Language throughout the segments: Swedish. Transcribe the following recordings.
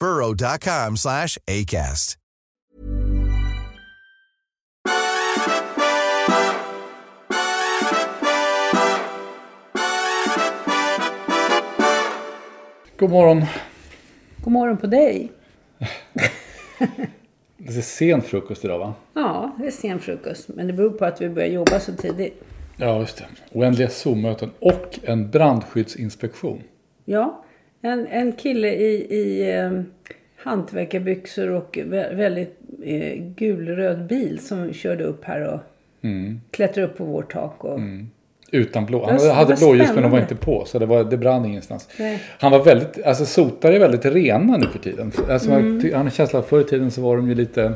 burrow.com slash ACAST. God morgon. God morgon på dig. Det är sen frukost idag va? Ja, det är sen frukost. Men det beror på att vi börjar jobba så tidigt. Ja, just det. Oändliga Zoom-möten och en brandskyddsinspektion. Ja, en, en kille i, i eh, hantverkarbyxor och vä- väldigt eh, gulröd bil som körde upp här och klättrade upp på vårt tak. Och, Utan blå. Han vad hade blåljus men de var inte på. Så det, var, det brann ingenstans. Nej. Han var väldigt, alltså sotare är väldigt rena nu för tiden. Alltså, Mm. man Han har känslan att förr i tiden så var de ju lite,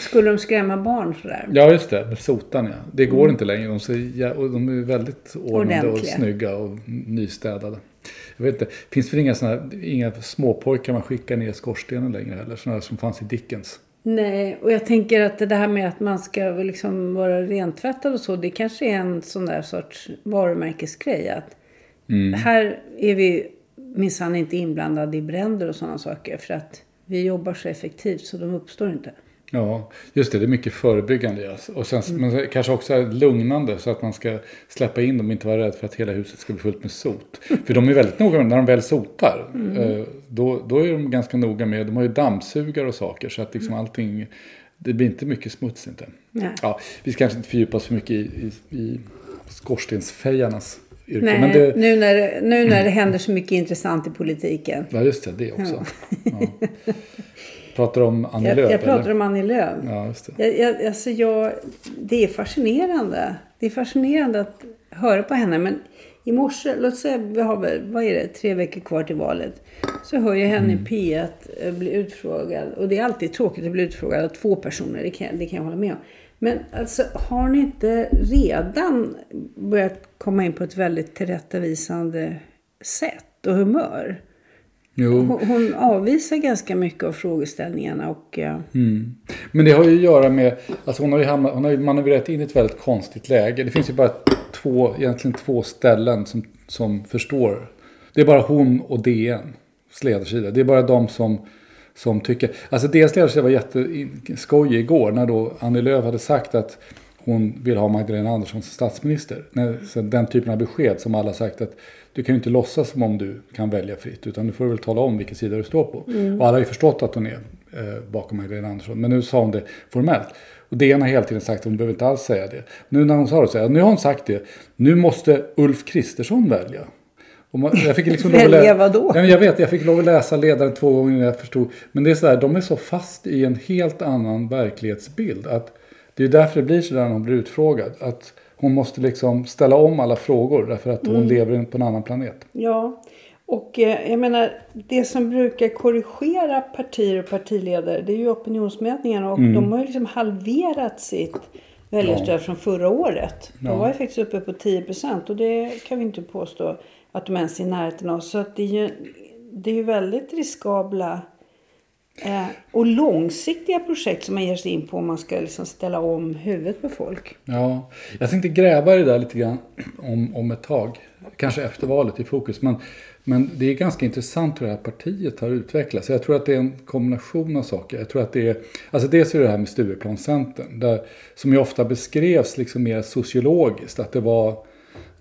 Skulle de skrämma barn sådär? ja just det, sotan ja. Det går inte längre. De, ser, och de är väldigt ordnade och Mm. Snygga och nystädade. Jag vet inte, finns det inga, såna, inga småpojkar man skickar ner i skorstenen längre heller? Sådana som fanns i Dickens. Nej, och jag tänker att det här med att man ska väl liksom vara rentvättad och så, det kanske är en sån där sorts varumärkesgrej. Att Här är vi minsann inte inblandade i bränder och sådana saker för att vi jobbar så effektivt så de uppstår inte. Ja, just det. Det är mycket förebyggande. Ja. Och sen, Men det kanske också lugnande så att man ska släppa in dem och inte vara rädd för att hela huset ska bli fullt med sot. För de är väldigt noga med, när de väl sotar, eh, då, då är de ganska noga med, de har ju dammsugare och saker så att liksom allting, det blir inte mycket smuts inte. Nej. Ja, vi ska kanske inte fördjupa oss för mycket i, i, i skorstensfejarnas yrke. Nej, Men det, nu, när, det- nu när det händer så mycket intressant i politiken. ja, just det, det också. Ja. Pratar om Annie Jag, Lööf? jag pratar eller? om Annie Lööf. Ja, just det. Jag, jag, alltså jag, det är fascinerande. Det är fascinerande att höra på henne. Men i morse, låt säga vi har väl, vad är det, tre veckor kvar till valet. Så hör jag henne i P1 eh, bli utfrågad. Och det är alltid tråkigt att bli utfrågad av två personer. Det kan, det kan jag hålla med om. Men alltså, har ni inte redan börjat komma in på ett väldigt tillrättavisande sätt och humör? Hon, hon avvisar ganska mycket av frågeställningarna och... eh, Men det har ju att göra med, alltså hon har ju, hamnat, hon har ju manövrerat in i ett väldigt konstigt läge. Det finns ju bara två, egentligen två ställen som, som förstår. Det är bara hon och DN, ledarsida. Det är bara de som, som tycker, alltså DNs ledarsida var jätteskojig igår när då Annie Lööf hade sagt att hon vill ha Magdalena Andersson som statsminister. Den typen av besked som alla sagt att du kan ju inte låtsas som om du kan välja fritt utan du får väl tala om vilken sida du står på. Och alla har ju förstått att hon är eh, bakom Magdalena Andersson. Men nu sa hon det formellt. Och DN har hela tiden sagt att hon behöver inte alls säga det. Nu när hon sa det så här, nu har hon sagt det. Nu måste Ulf Kristersson välja. Man, jag fick liksom lov att lä- Välja vadå? Ja, jag vet, jag fick lov att läsa ledaren två gånger innan jag förstod. Men det är så här, de är så fast i en helt annan verklighetsbild. Att det är därför det blir så där när hon blir utfrågad. Att hon måste liksom ställa om alla frågor därför att hon Mm. lever på en annan planet. Ja, och eh, jag menar det som brukar korrigera partier och partiledare det är ju opinionsmätningarna och de har ju liksom halverat sitt väljarstöd från förra året. De Ja. var ju faktiskt uppe på 10 procent och det kan vi inte påstå att de ens är i närheten av. Så att det är ju, det är ju väldigt riskabla Eh, och långsiktiga projekt som man ger sig in på om man ska liksom ställa om huvudet på folk. Ja, jag tänkte gräva i det där lite grann om, om ett tag. Kanske efter valet i fokus. Men, men det är ganska intressant hur det här partiet har utvecklats. Jag tror att det är en kombination av saker. Jag tror att det är, alltså dels är det här med Stureplanscentern. Där, som ju ofta beskrevs liksom mer sociologiskt. Att det var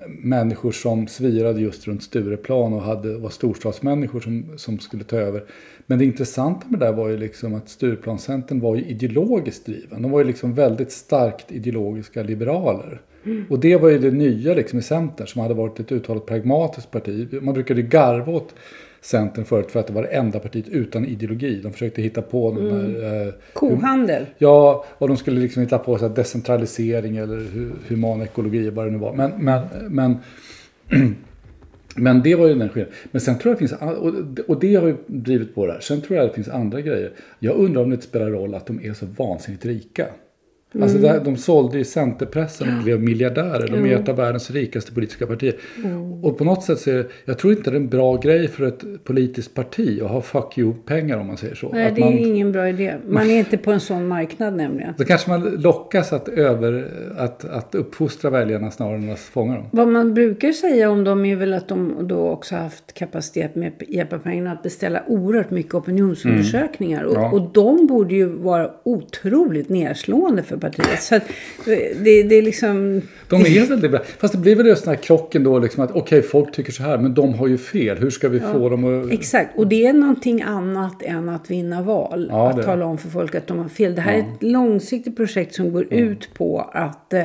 människor som svirade just runt Stureplan och hade, var storstadsmänniskor som, som skulle ta över. Men det intressanta med det där var ju liksom att Stureplanscentern var ju ideologiskt driven. De var ju liksom väldigt starkt ideologiska liberaler. Mm. Och det var ju det nya liksom i Centern som hade varit ett uttalat pragmatiskt parti. Man brukade garva åt Centern förut för att det var det enda partiet utan ideologi. De försökte hitta på mm. den där... Eh, Kohandel. ja, och de skulle liksom hitta på så här, decentralisering eller human ekologi vad det nu var. Men, men, men, men det var ju den skillnaden. Men sen tror jag det finns, och det har ju drivit på det här. Sen tror jag det finns andra grejer. Jag undrar om det inte spelar roll att de är så vansinnigt rika. Mm. Alltså där, de sålde ju Centerpressen och blev miljardärer. De är ett av världens rikaste politiska partier. Mm. Och på något sätt så är det, jag tror inte det är en bra grej för ett politiskt parti att ha fuck you-pengar om man säger så. Nej, att det är man, ingen bra idé. Man är inte på en sån marknad nämligen. Då kanske man lockas att, över, att, att uppfostra väljarna snarare än att fånga dem. Vad man brukar säga om dem är väl att de då också haft kapacitet med hjälp av pengarna att beställa oerhört mycket opinionsundersökningar. Mm. Ja. Och, och de borde ju vara otroligt nedslående för partiet. Så att det, det är liksom... De är väldigt bra. Fast det blir väl just den här krocken då liksom att okej, okay, folk tycker så här, men de har ju fel. Hur ska vi ja, få dem att... Exakt, och det är någonting annat än att vinna val. Ja, att tala om för folk att de har fel. Det här ja. är ett långsiktigt projekt som går ut på att eh,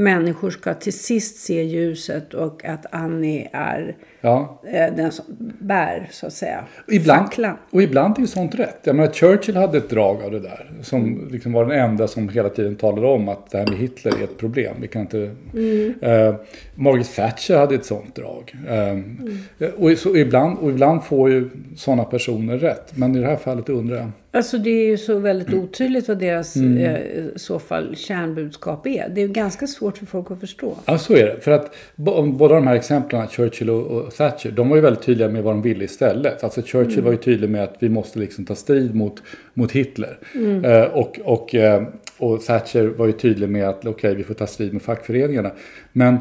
människor ska till sist se ljuset och att Annie är ja. Eh, den som bär, så att säga, ibland, facklan. Och ibland är ju sånt rätt. Jag menar, Churchill hade ett drag av det där. Som liksom var den enda som hela tiden talade om att det här med Hitler är ett problem. Vi kan inte... Mm. Uh, Margaret Thatcher hade ett sånt drag. Uh, mm. och, så ibland, och ibland får ju sådana personer rätt. Men i det här fallet undrar jag. Alltså det är ju så väldigt otydligt vad deras mm. eh, så fall kärnbudskap är. Det är ganska svårt för folk att förstå. Ja, så är det. För att båda de här exemplen, Churchill och, och Thatcher, de var ju väldigt tydliga med vad de ville istället. Alltså Churchill mm. var ju tydlig med att vi måste liksom ta strid mot, mot Hitler. Mm. Eh, och, och, eh, och Thatcher var ju tydlig med att okej, okay, vi får ta strid med fackföreningarna. Men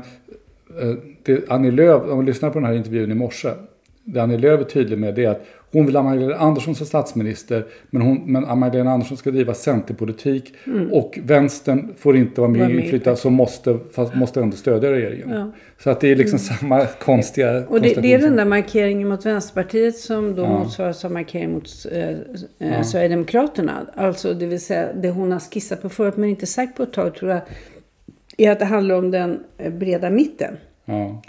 eh, det, Annie Lööf, om vi lyssnar på den här intervjun i morse, det Annie Lööf är tydlig med det är att hon vill ha Magdalena Andersson som statsminister men, hon, men Magdalena Andersson ska driva centerpolitik mm. och vänstern får inte vara med i inflytande så måste, fast måste ändå stödja regeringen. Ja. Så att det är liksom mm. samma konstiga... Och det, det, är den där markeringen mot Vänsterpartiet som då ja. motsvaras av markering mot eh, ja. Sverigedemokraterna. Alltså det vill säga det hon har skissat på förut men inte sagt på ett tag tror jag är att det handlar om den eh, breda mitten. Ja.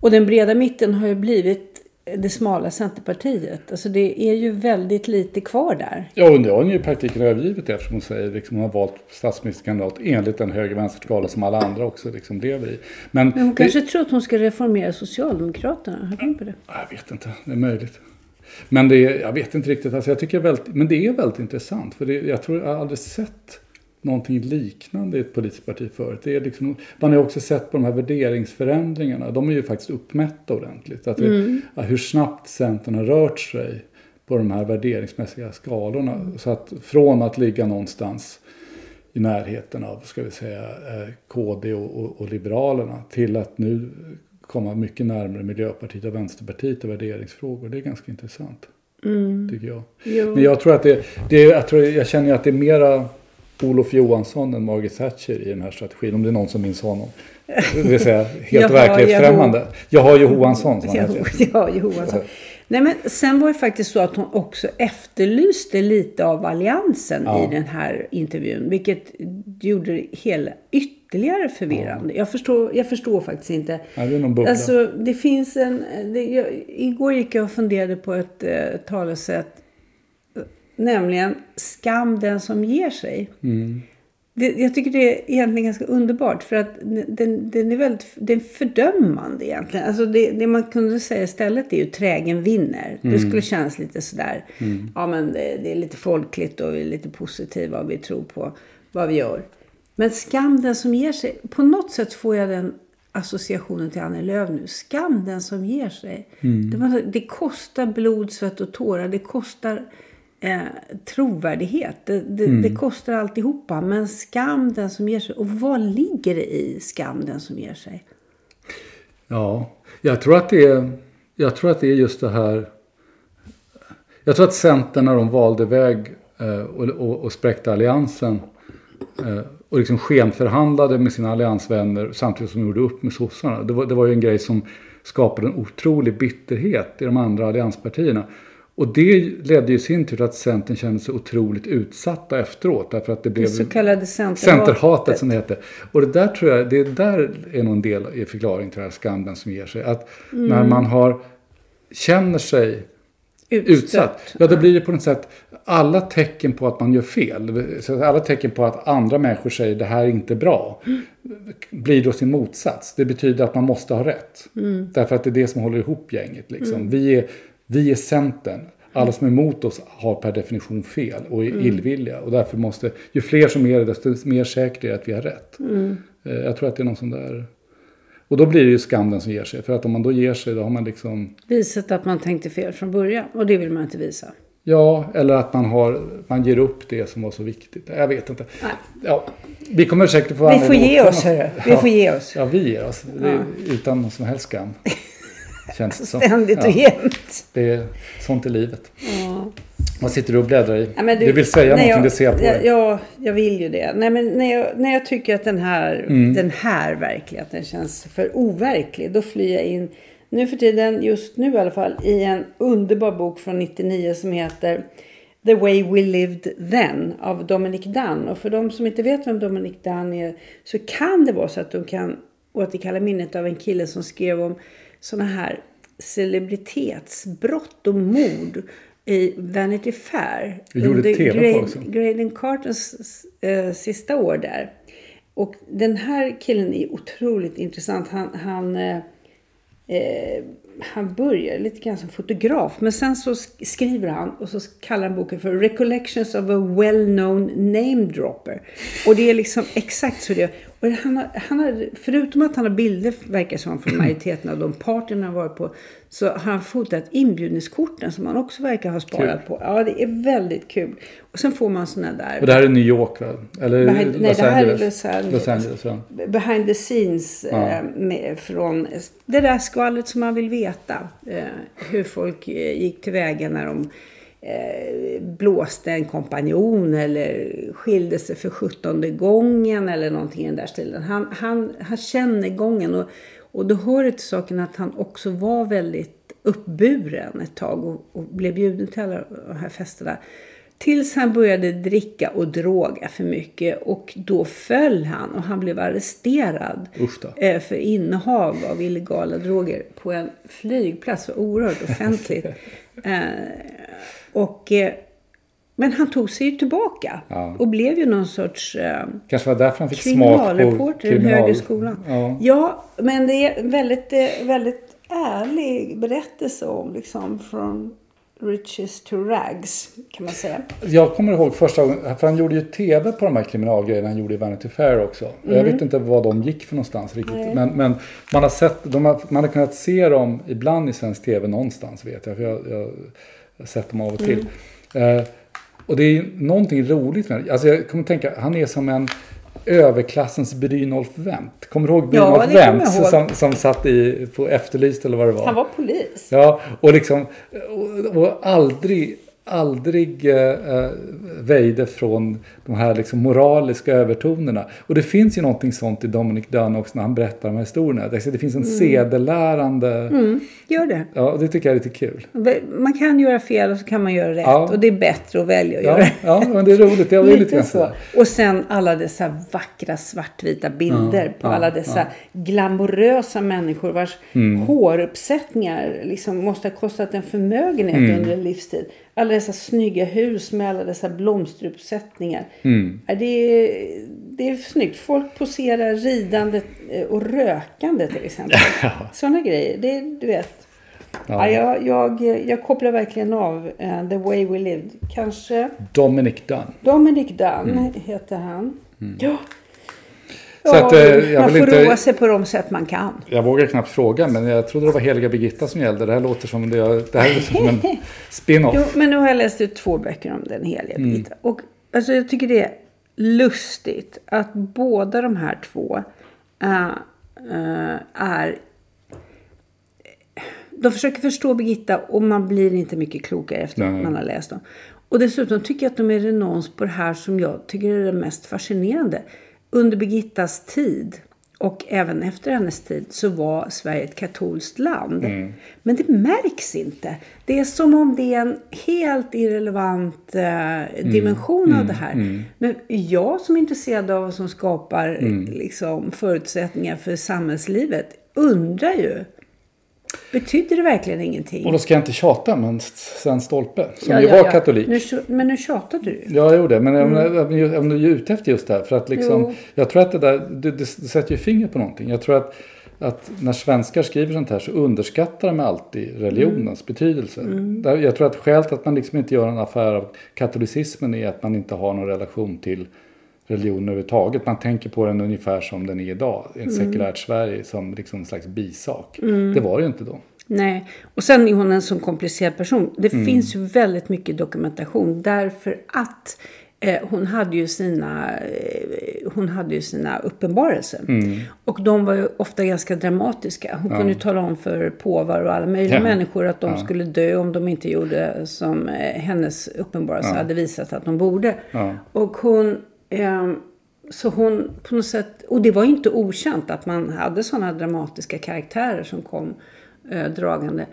Och den breda mitten har ju blivit det smala Centerpartiet. Alltså det är ju väldigt lite kvar där. Ja, och nu har hon ju i praktiken övergivit det eftersom hon säger liksom hon har valt statsministerkandidat enligt den höger-vänster-skala som alla andra också liksom lever i. Men, Men hon det... kanske tror att hon ska reformera Socialdemokraterna. Har du på det? Jag vet inte, det är möjligt. Men det är, jag vet inte riktigt, alltså jag tycker väldigt, men det är väldigt intressant. För det, jag tror jag har aldrig sett någonting liknande i ett politiskt parti förut. Det är liksom, man har också sett på de här värderingsförändringarna. De är ju faktiskt uppmätta ordentligt. Att mm. det, hur snabbt Centern har rört sig på de här värderingsmässiga skalorna. Mm. Så att från att ligga någonstans i närheten av, ska vi säga, eh, KD och, och, och Liberalerna till att nu komma mycket närmare Miljöpartiet och Vänsterpartiet och värderingsfrågor. Det är ganska intressant. Mm. Tycker jag. Jo. Men jag tror att det, det jag, tror, jag känner att det är mera Olof Johansson än Margaret Thatcher i den här strategin. Om det är någon som minns honom. Det vill säga helt verklighetsfrämmande. Jag har Johansson som han Ja, Johansson. Nej, men sen var det faktiskt så att hon också efterlyste lite av alliansen ja. i den här intervjun. Vilket gjorde det hela ytterligare förvirrande. Ja. Jag, förstår, jag förstår faktiskt inte. Ja, det är någon bubbla. Alltså, det finns en... Det, jag, igår gick jag och funderade på ett eh, talesätt Nämligen skam den som ger sig. Mm. Det, jag tycker det är egentligen ganska underbart. För att den, den är väldigt den är fördömande egentligen. Alltså det, det, man kunde säga istället är ju trägen vinner. Mm. Det skulle kännas lite sådär. Mm. Ja men det, det, är lite folkligt och vi är lite positiva och vi tror på vad vi gör. Men skam den som ger sig. På något sätt får jag den associationen till Annie Lööf nu. Skam den som ger sig. Mm. Det, det kostar blod, svett och tårar. Det kostar eh, trovärdighet. Det, det, det kostar alltihopa. Men skam den som ger sig. Och vad ligger det i skam den som ger sig? Ja, jag tror att det är, jag tror att det är just det här. Jag tror att Centern när de valde väg eh, och, och, och spräckte alliansen eh, och liksom skenförhandlade med sina alliansvänner samtidigt som de gjorde upp med sossarna. Det var, det var ju en grej som skapade en otrolig bitterhet i de andra allianspartierna. Och det ledde ju i sin tur till att Centern kände sig otroligt utsatta efteråt. Därför att det blev Det så kallade centerhatet. Centerhatet som det heter. Och det där tror jag, det där är nog en del i förklaring till den här skammen som ger sig. Att Mm. när man har, känner sig Utstött. utsatt. Ja, då blir det på något sätt alla tecken på att man gör fel. Alla tecken på att andra människor säger det här är inte bra. Blir då sin motsats. Det betyder att man måste ha rätt. Därför att det är det som håller ihop gänget. Liksom. Vi, är, vi är Centern. Alla som är emot oss har per definition fel och är illvilliga. Och därför måste, ju fler som är det, desto mer säkert är det att vi har rätt. Eh, Jag tror att det är någon sån där... Och då blir det ju skam den som ger sig. För att om man då ger sig, då har man liksom... Visat att man tänkte fel från början. Och det vill man inte visa. Ja, eller att man, har, man ger upp det som var så viktigt. Jag vet inte. Ja, vi kommer säkert få Vi får ge oss, hörru. Vi Ja. får ge oss. Ja, vi ger oss. Är Utan någon som helst skam. Känns det som. Ständigt och ja, jämt. det är sånt i livet. Vad sitter du och bläddrar i? Ja, men du, vill säga någonting, det ser jag på ja, dig. Ja, jag vill ju det. Nej, men när, jag, när jag tycker att den här, Mm. den här verkligheten känns för overklig, då flyr jag in, nu för tiden, just nu i alla fall, i en underbar bok från 99 som heter The Way We Lived Then av Dominic Dunn. Och för de som inte vet vem Dominic Dunn är så kan det vara så att de kan återkalla minnet av en kille som skrev om sådana här celebritetsbrott och mord i Vanity Fair. Vi gjorde under TV på Gra- också. Graydon Carters eh, sista år där. Och den här killen är otroligt intressant. Han, han, eh, eh, han börjar lite grann som fotograf. Men sen så sk- skriver han och så kallar han boken för Recollections of a well-known name dropper. Och det är liksom exakt så det är. Och han har, han har, förutom att han har bilder, verkar som, från majoriteten av de partierna han varit på, så har han fotat inbjudningskorten som han också verkar ha sparat på. Ja, det är väldigt kul. Och sen får man såna där... Och det här är New York va? Eller Behind- nej, Los det här är? Los Angeles. Los Angeles ja. behind the scenes eh, med, från det där skvallret som man vill veta. Eh, hur folk eh, gick tillväga när de eh, blåste en kompanjon eller skilde sig för sjuttonde gången eller någonting i den där stilen. Han, han, han känner gången och, och då hör det till saken att han också var väldigt uppburen ett tag och, och blev bjuden till alla de här festerna. Tills han började dricka och droga för mycket och då föll han och han blev arresterad eh, för innehav av illegala droger på en flygplats. Oerhört offentligt. eh, och, eh, men han tog sig ju tillbaka Ja. och blev ju någon sorts eh, Kanske var därför han fick smak på kriminal... högre skolan. Ja. Ja, men det är väldigt, väldigt ärlig berättelse om liksom från riches to rags kan man säga. Jag kommer ihåg första gången, för han gjorde ju tv på de här kriminalgrejerna han gjorde i Vanity Fair också. Och Jag vet inte vad de gick för någonstans riktigt. Men, men man, har sett, de har, man har kunnat se dem ibland i svensk tv någonstans vet jag. För jag, jag, har sett dem av och till. Eh, och det är någonting roligt med det. Alltså jag kommer tänka, han är som en överklassens Brynolf Wendt. Kommer du ihåg Ja, Brynolf jag Wendt som, som satt i, på Efterlyst eller vad det var? Han var polis. Ja, och liksom och, och aldrig, aldrig eh, eh, väjde från de här liksom moraliska övertonerna. Och det finns ju någonting sånt i Dominic Dunn också när han berättar de här historierna. Det finns en sedelärande... Gör det. Ja, det tycker jag är lite kul. Man kan göra fel och så kan man göra rätt. Ja. Och det är bättre att välja att Ja, göra ja men det är roligt. Det är lite grann så. Och sen alla dessa vackra svartvita bilder Ja, på ja, alla dessa glamorösa människor vars Mm. håruppsättningar liksom måste ha kostat en förmögenhet Mm. under en livstid. Alla dessa snygga hus med alla dessa blomsteruppsättningar. Mm. Ja, Det, är, det är snyggt. Folk poserar ridande eh, och rökande till exempel. Sådana grejer. Det, du vet. Ja. jag, jag, jag kopplar verkligen av eh, The Way We Lived. Kanske Dominic Dunn. Dominic Dunn heter han. Ja. Så Ja, att, eh, jag man får inte- roa sig på de sätt man kan. Jag vågar knappt fråga, men jag trodde det var Heliga Birgitta som gällde. Det här låter som, det, det här låter som en spin-off. Jo, men nu har jag läst ut två böcker om den heliga Mm. Birgitta. Och alltså, jag tycker det är lustigt att båda de här två eh, eh, är... De försöker förstå Birgitta och man blir inte mycket klokare efter att Nej. man har läst dem. Och dessutom tycker jag att de är renons på det här som jag tycker är det mest fascinerande. Under Birgittas tid och även efter hennes tid så var Sverige ett katolskt land. Men det märks inte. Det är som om det är en helt irrelevant eh, dimension av det här. Men jag som är intresserad av vad som skapar liksom, förutsättningar för samhällslivet undrar ju. Betyder det verkligen ingenting? Och då ska jag inte tjata, men Sven Stolpe, som Ja, ju ja, var ja. katolik. Nu, men nu tjatade du. Ja, jo det. Men mm. om, du är ute efter just det här. För att liksom, Jo. jag tror att det där, det, det, det sätter ju fingret på någonting. Jag tror att, att när svenskar skriver sånt här så underskattar de alltid religionens betydelse. Där- Jag tror att skälet att man liksom inte gör en affär av katolicismen är att man inte har någon relation till religion överhuvudtaget. Man tänker på den ungefär som den är idag. Ett sekulärt Sverige som liksom en slags bisak. Det var det ju inte då. Nej, och sen är hon en sån komplicerad person. Det Mm. finns ju väldigt mycket dokumentation därför att eh, hon hade ju sina, eh, hon hade ju sina uppenbarelser. Mm. Och de var ju ofta ganska dramatiska. Hon kunde ju tala om för påvar och alla möjliga Ja. människor att de skulle dö om de inte gjorde som eh, hennes uppenbarelse hade visat att de borde. Ja. Och hon... ehm, så hon på något sätt, och det var ju inte okänt att man hade sådana dramatiska karaktärer som kom eh, dragande.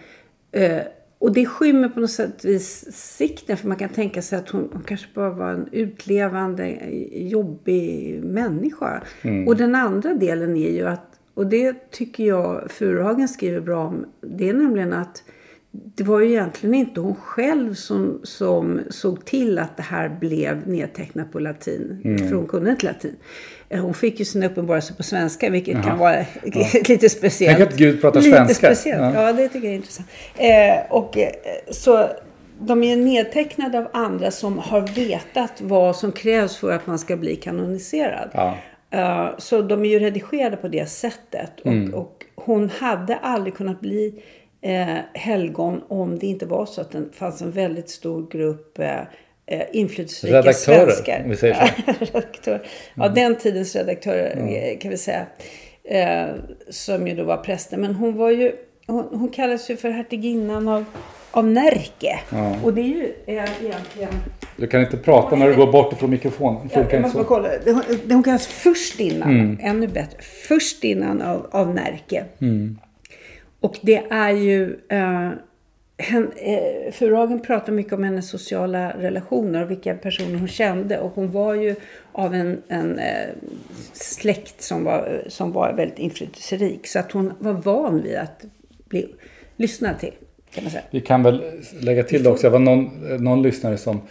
Eh, och det skymmer på något sätt vis sikten för man kan tänka sig att hon, hon kanske bara var en utlevande jobbig människa. Och den andra delen är ju att, och det tycker jag Furuhagen skriver bra om, det är nämligen att det var ju egentligen inte hon själv som, som såg till att det här blev nedtecknat på latin. För hon kunde inte latin. Eh, Hon fick ju sina uppenbarelser på svenska, vilket kan vara lite speciellt. Tänk att Gud pratar lite svenska. Speciellt. Ja. Ja. det tycker jag är intressant. Eh, och, eh, så de är nedtecknade av andra som har vetat vad som krävs för att man ska bli kanoniserad. Ja. Eh, så de är ju redigerade på det sättet. Och, Mm. och hon hade aldrig kunnat bli eh, helgon om det inte var så att det fanns en väldigt stor grupp eh, eh, inflytelserika Redaktörer, svenskar. vi säger så. Mm. Ja. Ja, den tidens redaktörer eh, kan vi säga. Eh, som ju då var präster. Men hon var ju, hon, hon kallas ju för hertiginnan av, av Närke. Och det är ju eh, egentligen... Du kan inte prata när du går bort ifrån mikrofonen. Ja, jag måste bara kolla. Hon, hon kallas först innan. Ännu bättre. Först innan av, av Närke. Och det är ju... Eh, hen, eh, Furuhagen pratar mycket om hennes sociala relationer och vilka personer hon kände. Och hon var ju av en, en eh, släkt som var, som var väldigt inflytelserik. Så att hon var van vid att bli lyssnad till. Kan man säga. Vi kan väl lägga till det också. Det var någon, någon lyssnare som,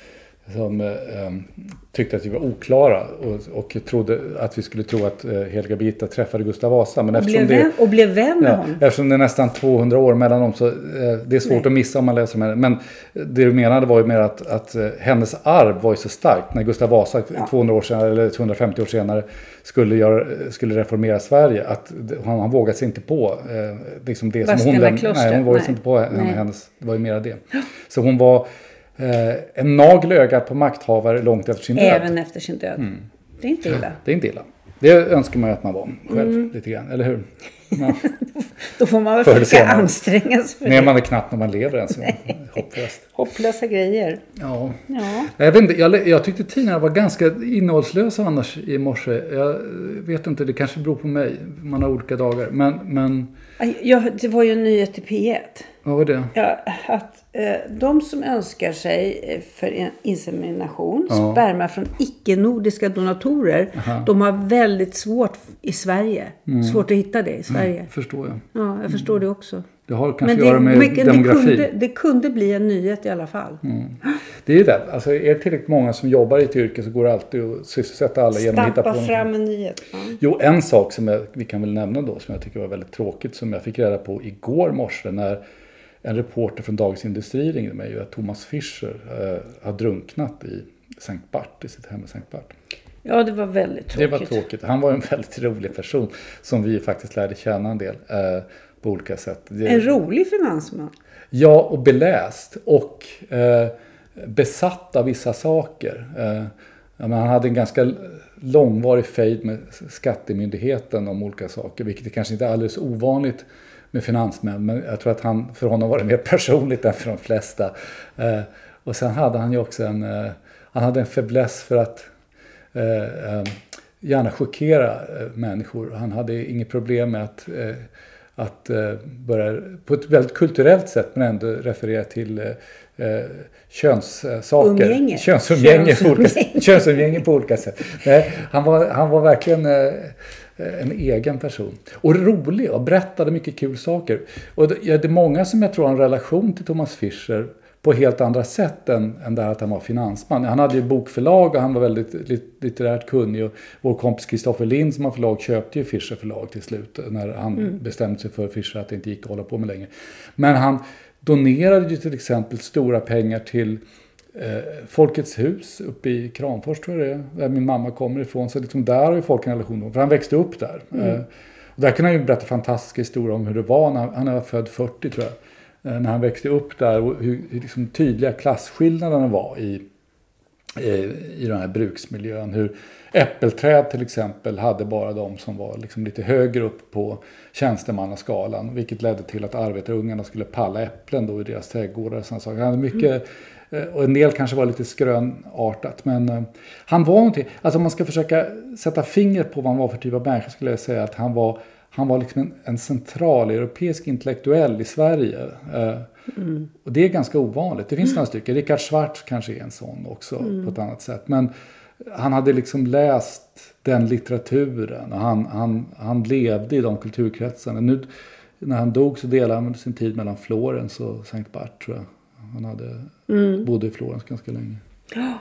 som eh, em, tyckte att vi var oklara och, och trodde att vi skulle tro att eh, Heliga Birgitta träffade Gustav Vasa. Men Och blev, det, vän, och blev vän med ja, honom. eftersom det är nästan 200 år mellan dem så eh, det är svårt Nej. att missa om man läser om henne. Men det du menade var ju mer att, att eh, hennes arv var ju så starkt. När Gustav Vasa 200 år senare, eller 250 år senare skulle, göra, skulle reformera Sverige. Att det- han, han vågade sig inte på eh, liksom det som hon kloster, Nej, hon vågade sig inte på hennes, det var ju mera det. Så hon var en nagel ögat på makthavare långt efter sin död. Även efter sin död. Det är inte illa. Det är inte illa. Det önskar man ju att man var själv Mm. lite grann, eller hur? Ja. Då får man väl försöka anstränga sig för Nej, det. man är knappt när man lever ens. Hopplöst. Hopplösa grejer. Ja. Ja. Jag, vet inte, jag, jag tyckte tidningarna var ganska innehållslösa annars i morse. Jag vet inte, det kanske beror på mig. Man har olika dagar. Men, men Ja, det var ju en nyhet i P1. vad var det? Ja, att eh, de som önskar sig eh, för insemination, Ja. sperma från icke-nordiska donatorer, de har väldigt svårt i Sverige. Mm. Svårt att hitta det i Sverige. Förstår jag. Ja, jag förstår det också. Det har kanske Men att göra med det, demografi. kunde, det kunde bli en nyhet i alla fall. Det är ju det. Alltså, är det tillräckligt många som jobbar i ett yrke så går det alltid att sysselsätta alla genom att hitta på någonting. fram en nyhet. Ja. Jo, en sak som jag, vi kan väl nämna då som jag tycker var väldigt tråkigt som jag fick reda på igår morse när en reporter från Dagens Industri ringde mig att Thomas Fischer eh, har drunknat i Sankt Bart, i sitt hem i Sankt Bart. Ja, det var väldigt Det tråkigt. var tråkigt. Han var en väldigt rolig person som vi faktiskt lärde känna en del eh, på olika sätt. Det, En rolig finansman. Ja, och beläst och eh, besatt av vissa saker. Eh, han hade en ganska långvarig fejd med Skattemyndigheten om olika saker, vilket är kanske inte är alldeles ovanligt med finansmän, men jag tror att han, för honom var det mer personligt än för de flesta. Eh, och sen hade han ju också en, eh, han hade en fäbless för att eh, eh, gärna chockera eh, människor. Han hade inget problem med att eh, att börja på ett väldigt kulturellt sätt men ändå referera till eh, könssaker. Umgänge. Könsumgänge, på olika, Könsumgänge. könsumgänge på olika sätt. Nej, han, var, han var verkligen en egen person. Och rolig och berättade mycket kul saker. Och det, är många som jag tror har en relation till Thomas Fischer på helt andra sätt än, än det här att han var finansman. Han hade ju bokförlag och han var väldigt lit, litterärt kunnig. Och vår kompis Kristoffer Lind som har förlag köpte ju Fischer förlag till slut. När han bestämde sig för Fischer att det inte gick att hålla på med längre. Men han donerade ju till exempel stora pengar till eh, Folkets hus uppe i Kramfors tror jag det är. Där min mamma kommer ifrån. Så liksom där har ju folk en relation. För han växte upp där. Eh, och där kan han ju berätta fantastiska historier om hur det var när han, han var född 40 tror jag eh, när han växte upp där och hur, hur liksom tydliga klasskillnaderna var i, i, i den här bruksmiljön. Hur äppelträd till exempel hade bara de som var liksom lite högre upp på tjänstemannaskalan. Vilket ledde till att arbetarungarna skulle palla äpplen då i deras trädgårdar. Och saker. Han hade mycket, eh, och en del kanske var lite skrönartat. Men eh, han var någonting, alltså om man ska försöka sätta finger på vad han var för typ av människa skulle jag säga att han var han var liksom en, en centraleuropeisk intellektuell i Sverige. Eh, Och det är ganska ovanligt. Det finns några stycken. Richard Schwartz kanske är en sån också på ett annat sätt. Men han hade liksom läst den litteraturen och han, han, han levde i de kulturkretsarna. Nu när han dog så delade han sin tid mellan Florens och Sankt Bart tror jag. Han hade, bodde i Florens ganska länge. Ja,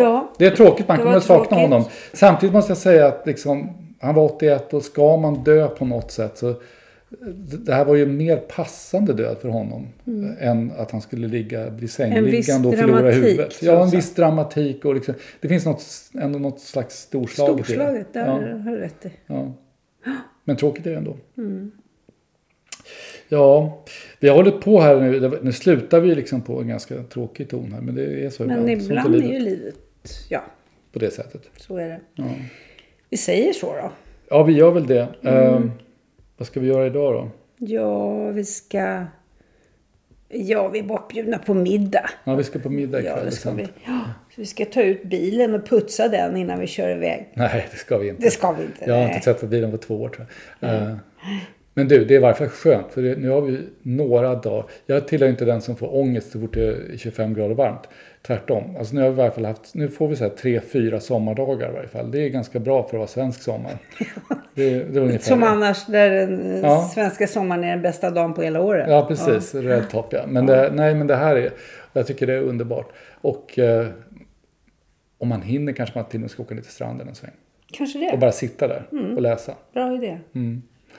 Ja, det är tråkigt. Man kommer att sakna honom. Samtidigt måste jag säga att liksom, han var 81 och ska man dö på något sätt så det det här var ju en mer passande död för honom än att han skulle ligga, bli sängliggande och förlora dramatik, huvudet. Ja, en viss dramatik och liksom, det finns något, ändå något slags storslaget, i Storslaget, det. där Ja. har du rätt i. Ja. Men tråkigt är det ändå. Mm. Ja, vi har hållit på här nu. Nu slutar vi liksom på en ganska tråkig ton här. Men det är så Men ibland. Ibland är livet ju livet, ja, På det sättet. så är det. Ja. Vi säger så då. ja, vi gör väl det. Mm. Eh, vad ska vi göra idag då? Ja, vi ska... Ja, vi är bortbjudna på middag. Ja, vi ska på middag ikväll. Ja, det ska vi. Ja, vi ska ta ut bilen och putsa den innan vi kör iväg. Nej, det ska vi inte. Det ska vi inte. Jag har nej. inte tvättat bilen på två år tror jag. Eh, Men du, det är i varje fall skönt. För det, nu har vi några dagar. Jag tillhör inte den som får ångest så fort det är 25 grader varmt. Tvärtom. Alltså nu, har vi i varje fall haft, nu får vi så här tre, fyra sommardagar i varje fall. Det är ganska bra för att vara svensk sommar. Det, det Som det. annars, där den Ja. svenska sommaren är den bästa dagen på hela året. Ja, precis. Red top, ja. Men, Det, nej, men det här är... Jag tycker det är underbart. Och eh, om man hinner kanske man till och med ska åka ner till stranden en sväng. Kanske Och det. bara sitta där Mm. och läsa. Bra idé.